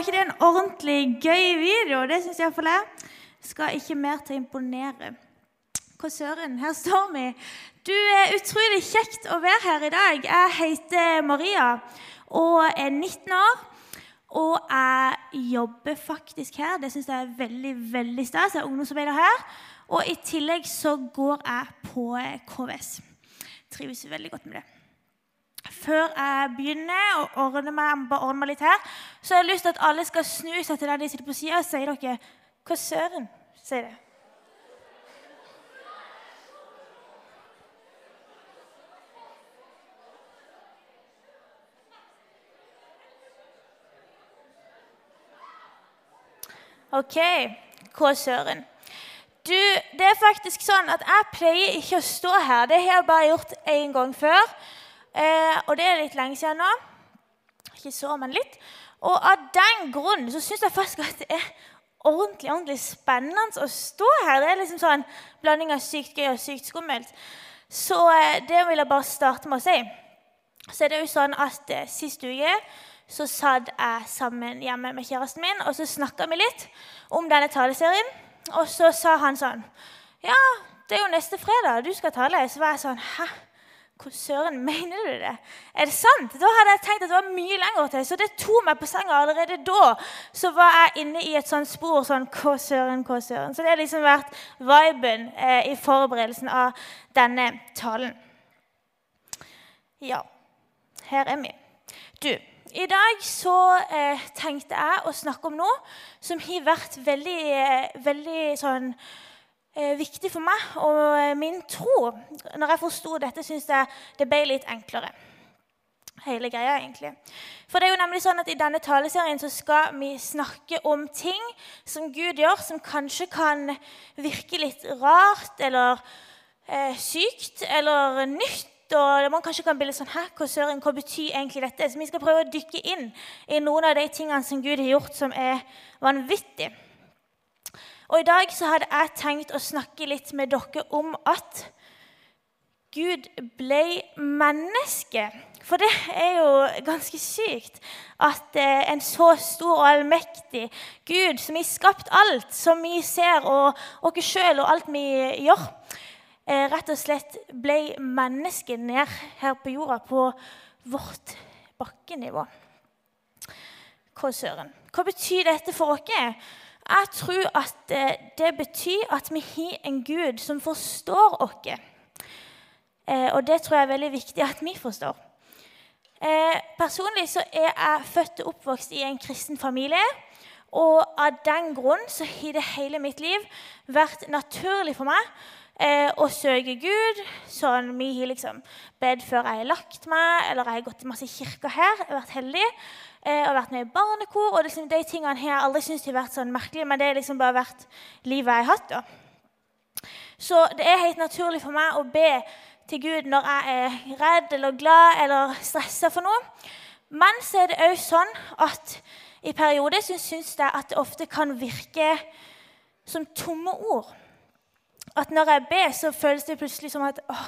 var ikke det en ordentlig gøy video? Det syns iallfall jeg. Skal ikke mer til å imponere. Hva søren, her står vi. Du er utrolig kjekt å være her i dag. Jeg heter Maria og er 19 år. Og jeg jobber faktisk her. Det syns jeg er veldig veldig stas. Jeg er ungdomsarbeider her. Og i tillegg så går jeg på KVS. Trives veldig godt med det før jeg begynner å ordne meg, bare ordne meg litt her, så har jeg lyst til at alle skal snu seg til den de sitter på sida, og sier dere Hva søren? sier det. OK. Hva søren? Du, det er faktisk sånn at jeg pleier ikke å stå her. Det har jeg bare gjort én gang før. Eh, og det er litt lenge siden nå. Ikke så, men litt. Og av den grunn så syns jeg faktisk at det er ordentlig ordentlig spennende å stå her. Det er liksom sånn blanding av sykt gøy og sykt skummelt. Så eh, det vil jeg bare starte med å si. Så er det jo sånn at eh, Sist uke så satt jeg sammen hjemme med kjæresten min, og så snakka vi litt om denne taleserien. Og så sa han sånn Ja, det er jo neste fredag du skal tale. Så var jeg sånn Hæ? Hvor søren mener du det? Er det sant? Da hadde jeg tenkt at det var mye lenger til. Så det tok meg på senga allerede da. Så var jeg inne i et sånt spor sånn Hva søren, hva søren? Så det har liksom vært viben eh, i forberedelsen av denne talen. Ja, her er vi. Du, i dag så eh, tenkte jeg å snakke om noe som har vært veldig, eh, veldig sånn viktig for meg og eh, min tro. Når jeg forsto dette, syns jeg det ble litt enklere. Hele greia, egentlig. For det er jo nemlig sånn at I denne taleserien så skal vi snakke om ting som Gud gjør, som kanskje kan virke litt rart eller eh, sykt eller nytt. Og man kanskje kan bli sånn Hæ, hva søren, hva betyr egentlig dette? Så vi skal prøve å dykke inn i noen av de tingene som Gud har gjort, som er vanvittige. Og I dag så hadde jeg tenkt å snakke litt med dere om at Gud ble menneske. For det er jo ganske sykt at eh, en så stor og allmektig Gud, som har skapt alt som vi ser, og oss sjøl og alt vi gjør, eh, rett og slett ble menneske ned her på jorda, på vårt bakkenivå. Hva søren? Hva betyr dette for oss? Jeg tror at eh, det betyr at vi har en Gud som forstår oss. Eh, og det tror jeg er veldig viktig at vi forstår. Eh, personlig så er jeg født og oppvokst i en kristen familie. Og av den grunn så har det hele mitt liv vært naturlig for meg eh, å søke Gud. Sånn, Vi har liksom bedt før jeg har lagt meg, eller jeg har gått i masse kirker her. Jeg har vært heldig eh, og vært med i barnekor. og liksom, De tingene her jeg aldri syntes har vært sånn merkelige, men det har liksom bare vært livet jeg har hatt. da. Så det er helt naturlig for meg å be til Gud når jeg er redd eller glad eller stressa for noe. Men så er det òg sånn at i perioder så syns jeg at det ofte kan virke som tomme ord. At når jeg ber, så føles det plutselig som at åh,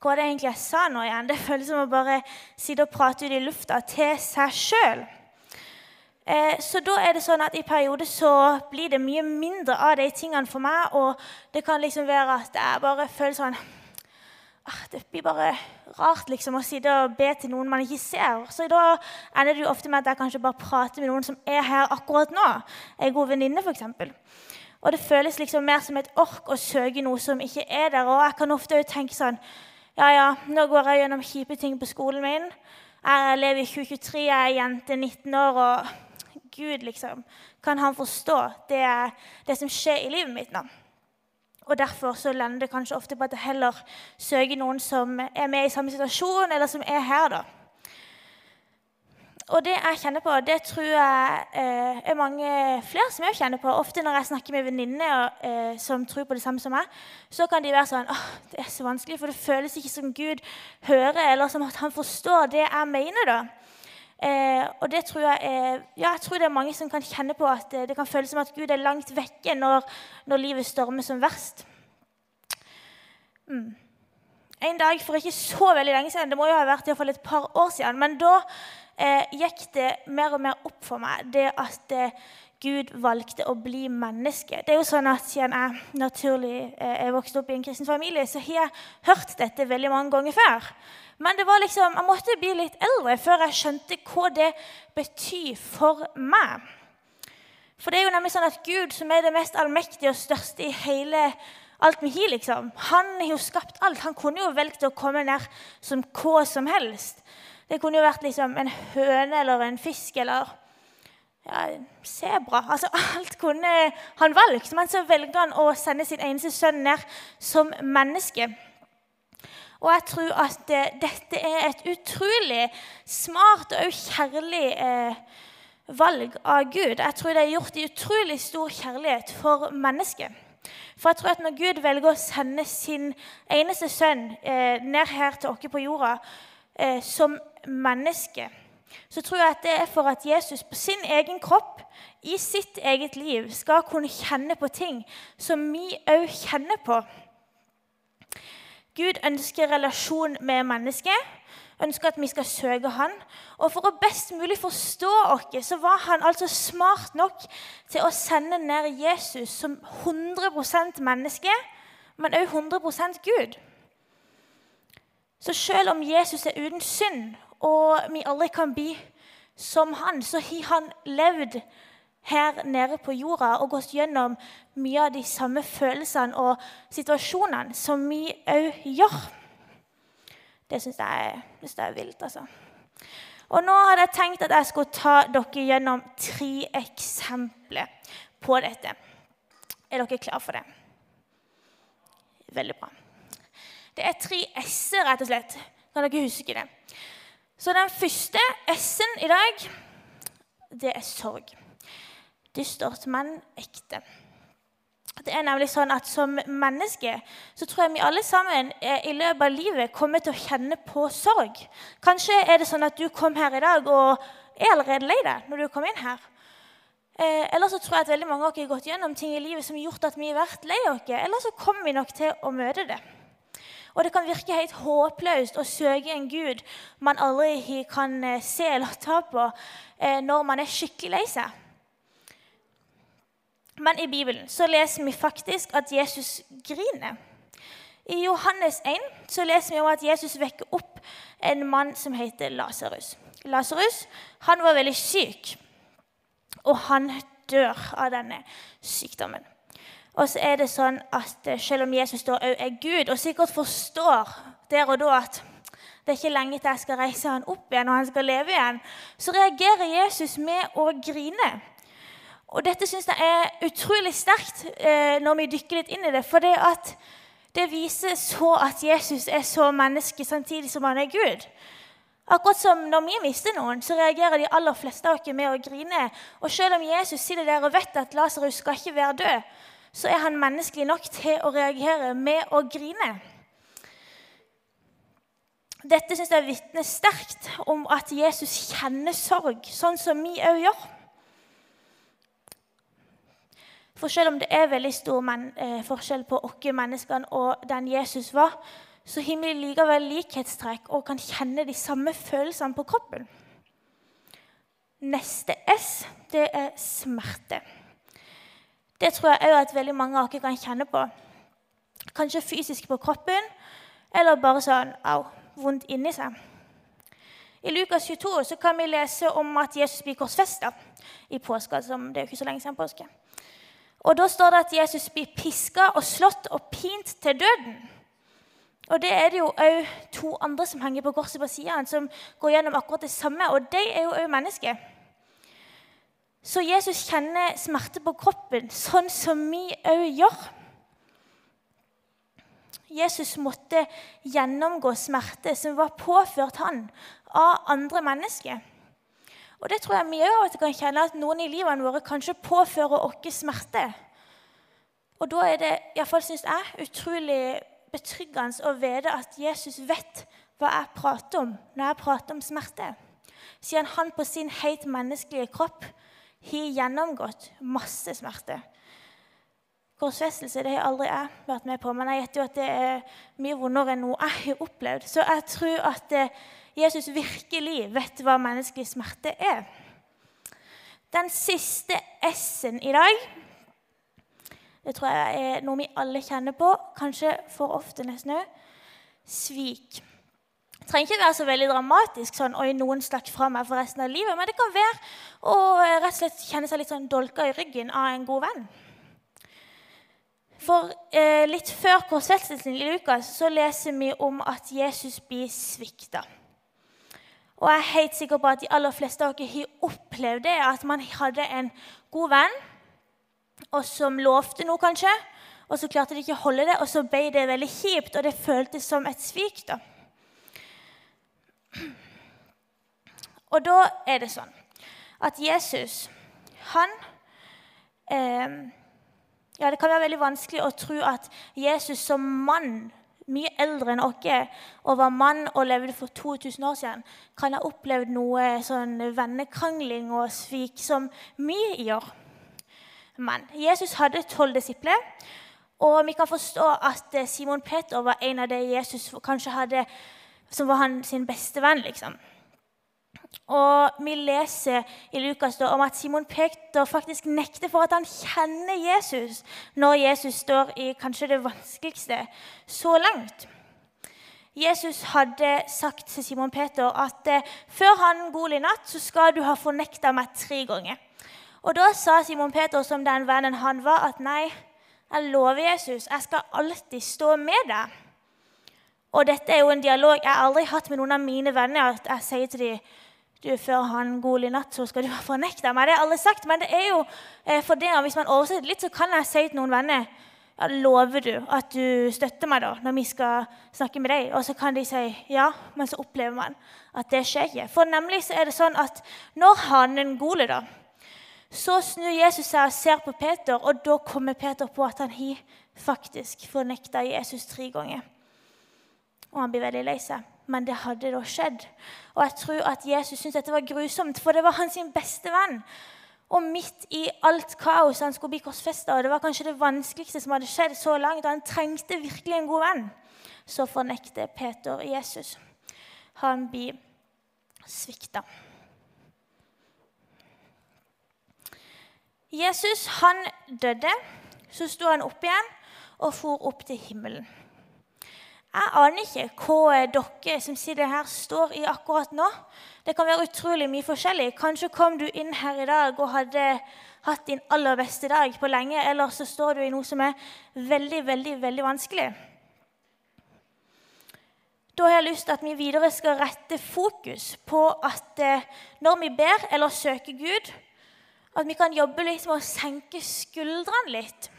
hva det egentlig jeg sa nå igjen? Det føles som å bare sitte og prate ut i lufta til seg sjøl. Eh, så da er det sånn at i perioder så blir det mye mindre av de tingene for meg. Og det kan liksom være at jeg bare føler sånn ah, Det blir bare rart liksom å sitte og be til noen man ikke ser. Så da ender det jo ofte med at jeg kanskje bare prater med noen som er her akkurat nå. En god venninne, f.eks. Og det føles liksom mer som et ork å søke noe som ikke er der. Og jeg kan ofte tenke sånn ja, ja, nå går jeg gjennom kjipe ting på skolen min. Jeg lever i 2023, jeg er jente 19 år, og Gud, liksom Kan han forstå det, det som skjer i livet mitt nå? Og Derfor så lander det kanskje ofte på at jeg heller søker noen som er med i samme situasjon, eller som er her, da. Og det jeg kjenner på, det tror jeg eh, er mange flere som jeg kjenner på. Ofte når jeg snakker med venninner eh, som tror på det samme som meg, så kan de være sånn åh, det er så vanskelig, for det føles ikke som Gud hører, eller som at han forstår det jeg mener. da. Eh, og det tror jeg er, ja, jeg tror det er mange som kan kjenne på at det, det kan føles som at Gud er langt vekke når, når livet stormer som verst. Mm. En dag for ikke så veldig lenge siden, det må jo ha vært i hvert fall et par år siden, men da eh, gikk det mer og mer opp for meg det at eh, Gud valgte å bli menneske. Det er jo sånn at Siden jeg naturlig eh, er vokst opp i en kristen familie, så har jeg hørt dette veldig mange ganger før. Men det var liksom, jeg måtte bli litt eldre før jeg skjønte hva det betyr for meg. For det er jo nemlig sånn at Gud, som er det mest allmektige og største i hele alt vi har, liksom, han har jo skapt alt. Han kunne jo velge å komme ned som hva som helst. Det kunne jo vært liksom en høne eller en fisk eller ja, sebra. Altså, alt kunne han valgt. Men så velger han å sende sin eneste sønn ned som menneske. Og jeg tror at det, dette er et utrolig smart og kjærlig eh, valg av Gud. Jeg tror det er gjort i utrolig stor kjærlighet for mennesket. For jeg tror at når Gud velger å sende sin eneste sønn eh, ned her til oss på jorda eh, som menneske så tror jeg at det er for at Jesus på sin egen kropp, i sitt eget liv, skal kunne kjenne på ting som vi òg kjenner på. Gud ønsker relasjon med mennesket, ønsker at vi skal søke Han. Og for å best mulig forstå oss, så var han altså smart nok til å sende ned Jesus som 100% menneske, men òg 100% Gud. Så selv om Jesus er uten synd og vi aldri kan bli som han, så har han levd her nede på jorda og gått gjennom mye av de samme følelsene og situasjonene som vi òg gjør. Det syns jeg, jeg, er vilt, altså. Og nå hadde jeg tenkt at jeg skulle ta dere gjennom tre eksempler på dette. Er dere klare for det? Veldig bra. Det er tre s-er, rett og slett. Kan dere huske det? Så den første S-en i dag, det er sorg. Dystert, men ekte. Det er nemlig sånn at Som menneske så tror jeg vi alle sammen i løpet av livet kommer til å kjenne på sorg. Kanskje er det sånn at du kom her i dag og er allerede lei deg når du kom inn her. Eh, eller så tror jeg at veldig mange av oss har gått gjennom ting i livet som har gjort at vi har vært lei oss. Eller så kommer vi nok til å møte det. Og det kan virke helt håpløst å søke en gud man aldri kan eh, se eller ta på eh, når man er skikkelig lei seg. Men i Bibelen så leser vi faktisk at Jesus griner. I Johannes 1 så leser vi om at Jesus vekker opp en mann som heter Lasarus. Lasarus var veldig syk, og han dør av denne sykdommen. Og så er det sånn at eh, selv om Jesus da òg er Gud, og sikkert forstår der og da at det er ikke lenge til jeg skal reise han opp igjen og han skal leve igjen, så reagerer Jesus med å grine. Og dette syns jeg er utrolig sterkt eh, når vi dykker litt inn i det. For det, at det viser så at Jesus er så menneske samtidig som han er Gud. Akkurat som når vi mister noen, så reagerer de aller fleste av oss med å grine. Og selv om Jesus sitter der og vet at Lasarus skal ikke være død, så er han menneskelig nok til å reagere med å grine. Dette syns jeg vitner sterkt om at Jesus kjenner sorg, sånn som vi òg gjør. For selv om det er veldig stor eh, forskjell på oss menneskene og den Jesus var, så har vi likevel likhetstrekk og kan kjenne de samme følelsene på kroppen. Neste S, det er smerte. Det tror jeg òg at veldig mange av dere kan kjenne på. Kanskje fysisk på kroppen, eller bare sånn au, vondt inni seg. I Lukas 22 så kan vi lese om at Jesus blir korsfesta i påska. som det er jo ikke så lenge siden påske. Og Da står det at Jesus blir piska og slått og pint til døden. Og det er det jo òg to andre som henger på korset på sida, som går gjennom akkurat det samme. Og de er jo òg mennesker. Så Jesus kjenner smerte på kroppen, sånn som vi òg gjør. Jesus måtte gjennomgå smerte som var påført han av andre mennesker. Og det tror jeg vi òg kan kjenne at noen i livene våre kanskje påfører oss smerte. Og da er det, iallfall syns jeg, utrolig betryggende å vite at Jesus vet hva jeg prater om når jeg prater om smerte. Siden han på sin helt menneskelige kropp har gjennomgått masse smerte. korsfestelse det har aldri jeg vært med på, men jeg gjetter jo at det er mye vondere enn noe jeg har opplevd. Så jeg tror at eh, Jesus virkelig vet hva menneskelig smerte er. Den siste S-en i dag det tror jeg er noe vi alle kjenner på, kanskje for ofte nesten òg. Svik. Det trenger ikke være så veldig dramatisk, sånn, oi, noen stakk fra meg for resten av livet, men det kan være å rett og slett kjenne seg litt sånn dolka i ryggen av en god venn. For eh, litt før korsfestelsen i Lukas så leser vi om at Jesus blir svikta. Og jeg er helt sikker på at de aller fleste av dere har opplevd det, at man hadde en god venn og som lovte noe, kanskje, og så klarte de ikke å holde det, og så ble det veldig kjipt, og det føltes som et svik. da. Og da er det sånn at Jesus, han eh, ja, Det kan være veldig vanskelig å tro at Jesus som mann, mye eldre enn oss, og var mann og levde for 2000 år siden, kan ha opplevd noe sånn vennekrangling og svik som vi gjør. Men Jesus hadde tolv disipler, og vi kan forstå at eh, Simon Peter var en av de Jesus kanskje hadde, som var han sin beste venn. liksom. Og Vi leser i Lukas da, om at Simon Peter faktisk nekter for at han kjenner Jesus når Jesus står i kanskje det vanskeligste så langt. Jesus hadde sagt til Simon Peter at eh, før han i natt, så skal du ha fornekta meg tre ganger. Og Da sa Simon Peter, som den vennen han var, at nei, jeg lover Jesus, jeg skal alltid stå med deg. Og dette er jo en dialog jeg har aldri hatt med noen av mine venner. at jeg sier til dem du, før han i natt, så skal du fornekte meg. Det har jeg aldri sagt, men det er jo eh, for det, og hvis man oversetter litt, så kan jeg si til noen venner ja, Lover du at du støtter meg da, når vi skal snakke med deg? Og så kan de si ja, men så opplever man at det skjer ikke. For nemlig så er det sånn at når hanen Gole, da, så snur Jesus seg og ser på Peter, og da kommer Peter på at han har faktisk fornekta Jesus tre ganger. Og han blir veldig lei seg men det hadde da skjedd. Og jeg tror at Jesus syntes dette var grusomt, for det var hans beste venn. Og midt i alt kaos han skulle bli korsfesta, og det var kanskje det vanskeligste som hadde skjedd så langt, og han trengte virkelig en god venn, så fornekter Peter Jesus. Han blir svikta. Jesus han døde, så sto han opp igjen og for opp til himmelen. Jeg aner ikke hva dere som sitter her, står i akkurat nå. Det kan være utrolig mye forskjellig. Kanskje kom du inn her i dag og hadde hatt din aller beste dag på lenge, eller så står du i noe som er veldig, veldig, veldig vanskelig. Da har jeg lyst til at vi videre skal rette fokus på at eh, når vi ber eller søker Gud, at vi kan jobbe litt med å senke skuldrene litt.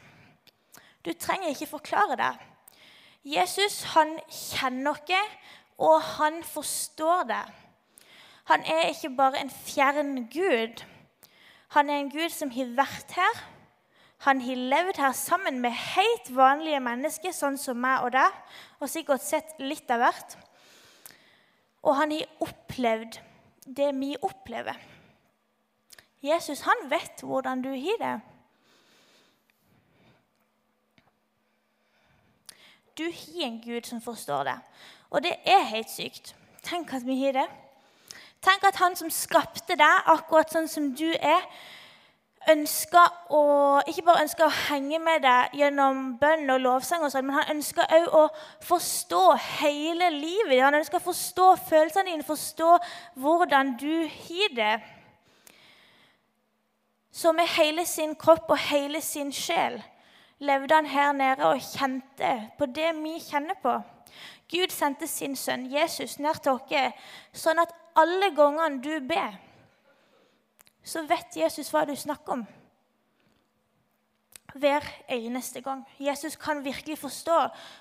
Du trenger ikke forklare det. Jesus han kjenner oss, og han forstår det. Han er ikke bare en fjern Gud. Han er en Gud som har vært her. Han har levd her sammen med helt vanlige mennesker, sånn som meg og deg, og sikkert sett litt av hvert. Og han har opplevd det vi opplever. Jesus han vet hvordan du har det. Du har en Gud som forstår det. Og det er helt sykt. Tenk at vi har det. Tenk at han som skapte deg akkurat sånn som du er, ønsker å, ikke bare ønsker å henge med deg gjennom bønn og lovsang, og sånt, men han ønsker òg å forstå hele livet Han ønsker å forstå følelsene dine, forstå hvordan du har det. Så med hele sin kropp og hele sin sjel levde han her nede og kjente på det vi kjenner på. Gud sendte sin sønn Jesus ned til oss, sånn at alle gangene du ber, så vet Jesus hva du snakker om. Hver eneste gang. Jesus kan virkelig forstå,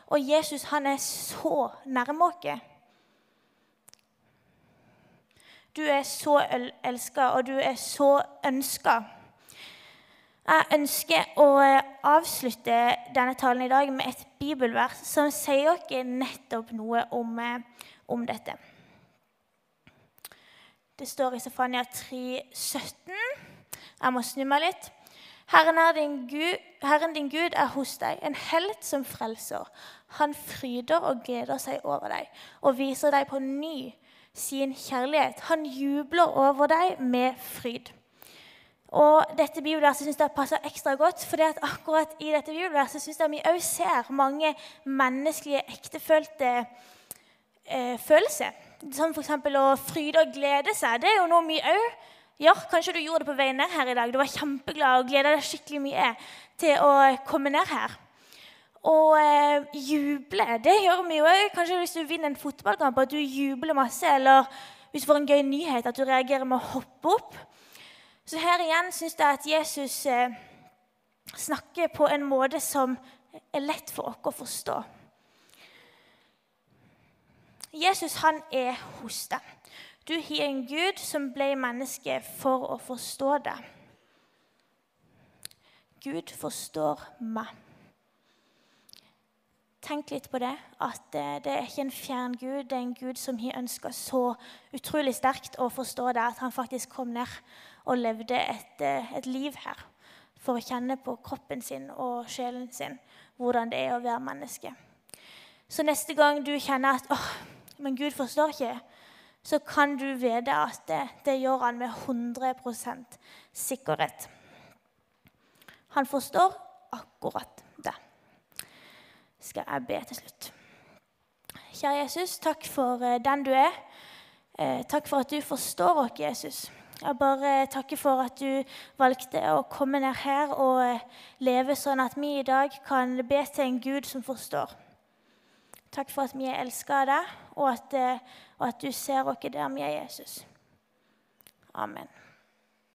og Jesus han er så nærme oss. Du er så elska, og du er så ønska. Jeg ønsker å eh, avslutte denne talen i dag med et bibelvers som sier oss nettopp noe om, eh, om, dette. Det står i Safania 3, 17. Jeg må snu meg litt. Herren, er din Gud, Herren din Gud er hos deg, en helt som frelser. Han fryder og gleder seg over deg og viser deg på ny sin kjærlighet. Han jubler over deg med fryd. Og dette bibelverset synes jeg passer ekstra godt, for akkurat i dette bibelverset synes jeg vi også ser mange menneskelige, ektefølte eh, følelser. Som f.eks. å fryde og glede seg. Det er jo noe vi òg gjør. Kanskje du gjorde det på vei ned her i dag. Du var kjempeglad og gleda deg skikkelig mye til å komme ned her. Og eh, juble, det gjør vi jo òg. Kanskje hvis du vinner en fotballkamp, at du jubler masse. Eller hvis du får en gøy nyhet, at du reagerer med å hoppe opp. Så her igjen syns jeg at Jesus eh, snakker på en måte som er lett for oss å forstå. Jesus han er hos deg. Du har en Gud som ble menneske for å forstå deg. Gud forstår meg. Tenk litt på det, at eh, det er ikke en fjern Gud, det er en Gud som har ønska så utrolig sterkt å forstå deg at han faktisk kom ned og levde et, eh, et, liv her for å kjenne på kroppen sin og sjelen sin hvordan det er å være menneske. Så neste gang du kjenner at åh, men Gud forstår ikke, så kan du vite at det, det gjør han med 100% sikkerhet. Han forstår akkurat det. Skal jeg be til slutt. Kjære Jesus, takk for eh, den du er. Eh, takk for at du forstår oss, Jesus. Jeg bare takker for at du valgte å komme ned her og eh, leve sånn at vi i dag kan be til en Gud som forstår. Takk for at vi er elska av deg, og at, eh, og at du ser oss der vi er Jesus. Amen.